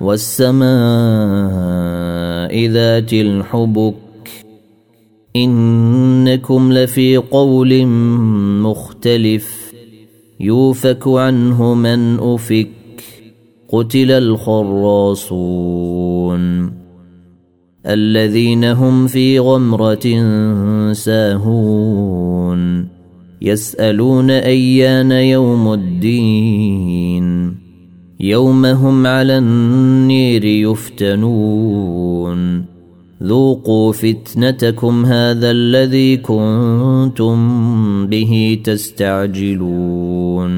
والسماء ذات الحبك إنكم لفي قول مختلف يوفك عنه من أفك قتل الخراصون الذين هم في غمرة ساهون يسألون أيان يوم الدين يوم هم على النير يفتنون. ذوقوا فتنتكم هذا الذي كنتم به تستعجلون.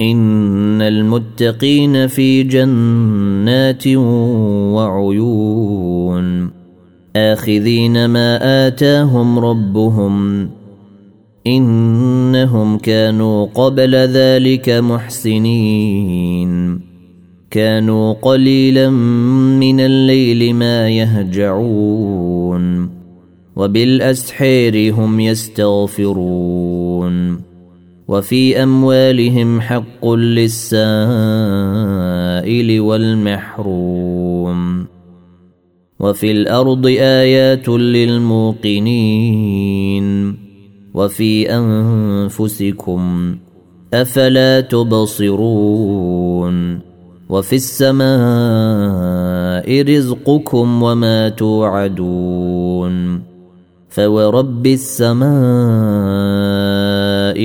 إن المتقين في جنات وعيون. آخذين ما آتاهم ربهم إنهم كانوا قبل ذلك محسنين. كانوا قليلا من الليل ما يهجعون. وبالأسحير هم يستغفرون. وفي أموالهم حق للسائل والمحروم. وفي الأرض آيات للموقنين. وفي أنفسكم أفلا تبصرون وفي السماء رزقكم وما توعدون فورب السماء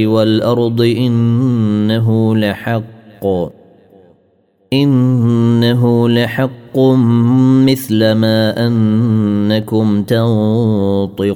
والأرض إنه لحق إنه لحق مثل ما أنكم تنطقون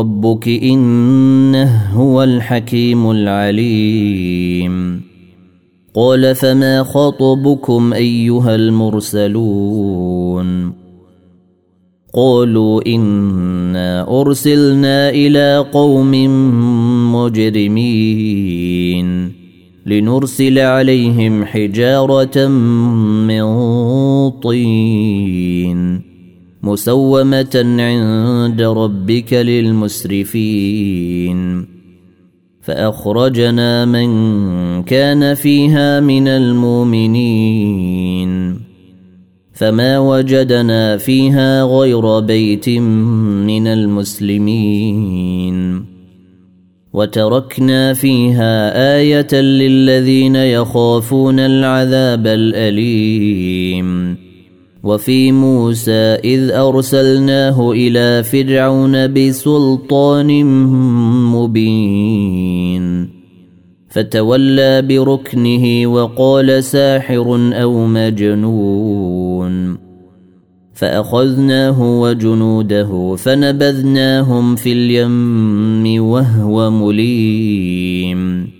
ربك إنه هو الحكيم العليم. قال فما خطبكم أيها المرسلون؟ قالوا إنا أرسلنا إلى قوم مجرمين لنرسل عليهم حجارة من طين. مسومة عند ربك للمسرفين. فأخرجنا من كان فيها من المؤمنين. فما وجدنا فيها غير بيت من المسلمين. وتركنا فيها آية للذين يخافون العذاب الأليم. وفي موسى إذ أرسلناه إلى فرعون بسلطان مبين. فتولى بركنه وقال ساحر أو مجنون. فأخذناه وجنوده فنبذناهم في اليم وهو مليم.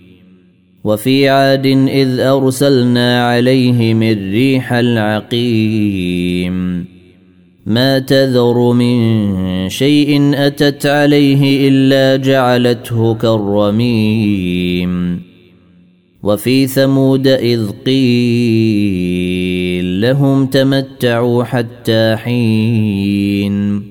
وفي عاد إذ أرسلنا عليهم الريح العقيم. ما تذر من شيء أتت عليه إلا جعلته كالرميم. وفي ثمود إذ قيل لهم تمتعوا حتى حين.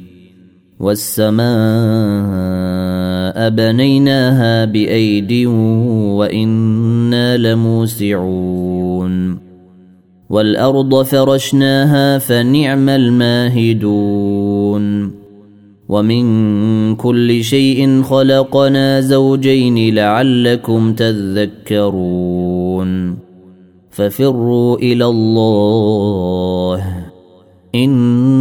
والسماء بنيناها بأيد وإنا لموسعون والأرض فرشناها فنعم الماهدون ومن كل شيء خلقنا زوجين لعلكم تذكرون ففروا إلى الله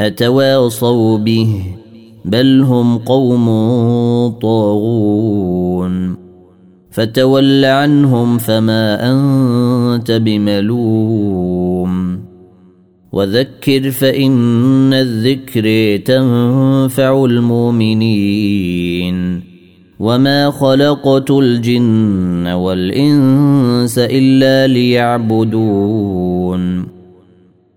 أتواصوا به بل هم قوم طاغون. فتول عنهم فما أنت بملوم. وذكر فإن الذكر تنفع المؤمنين. وما خلقت الجن والإنس إلا ليعبدون.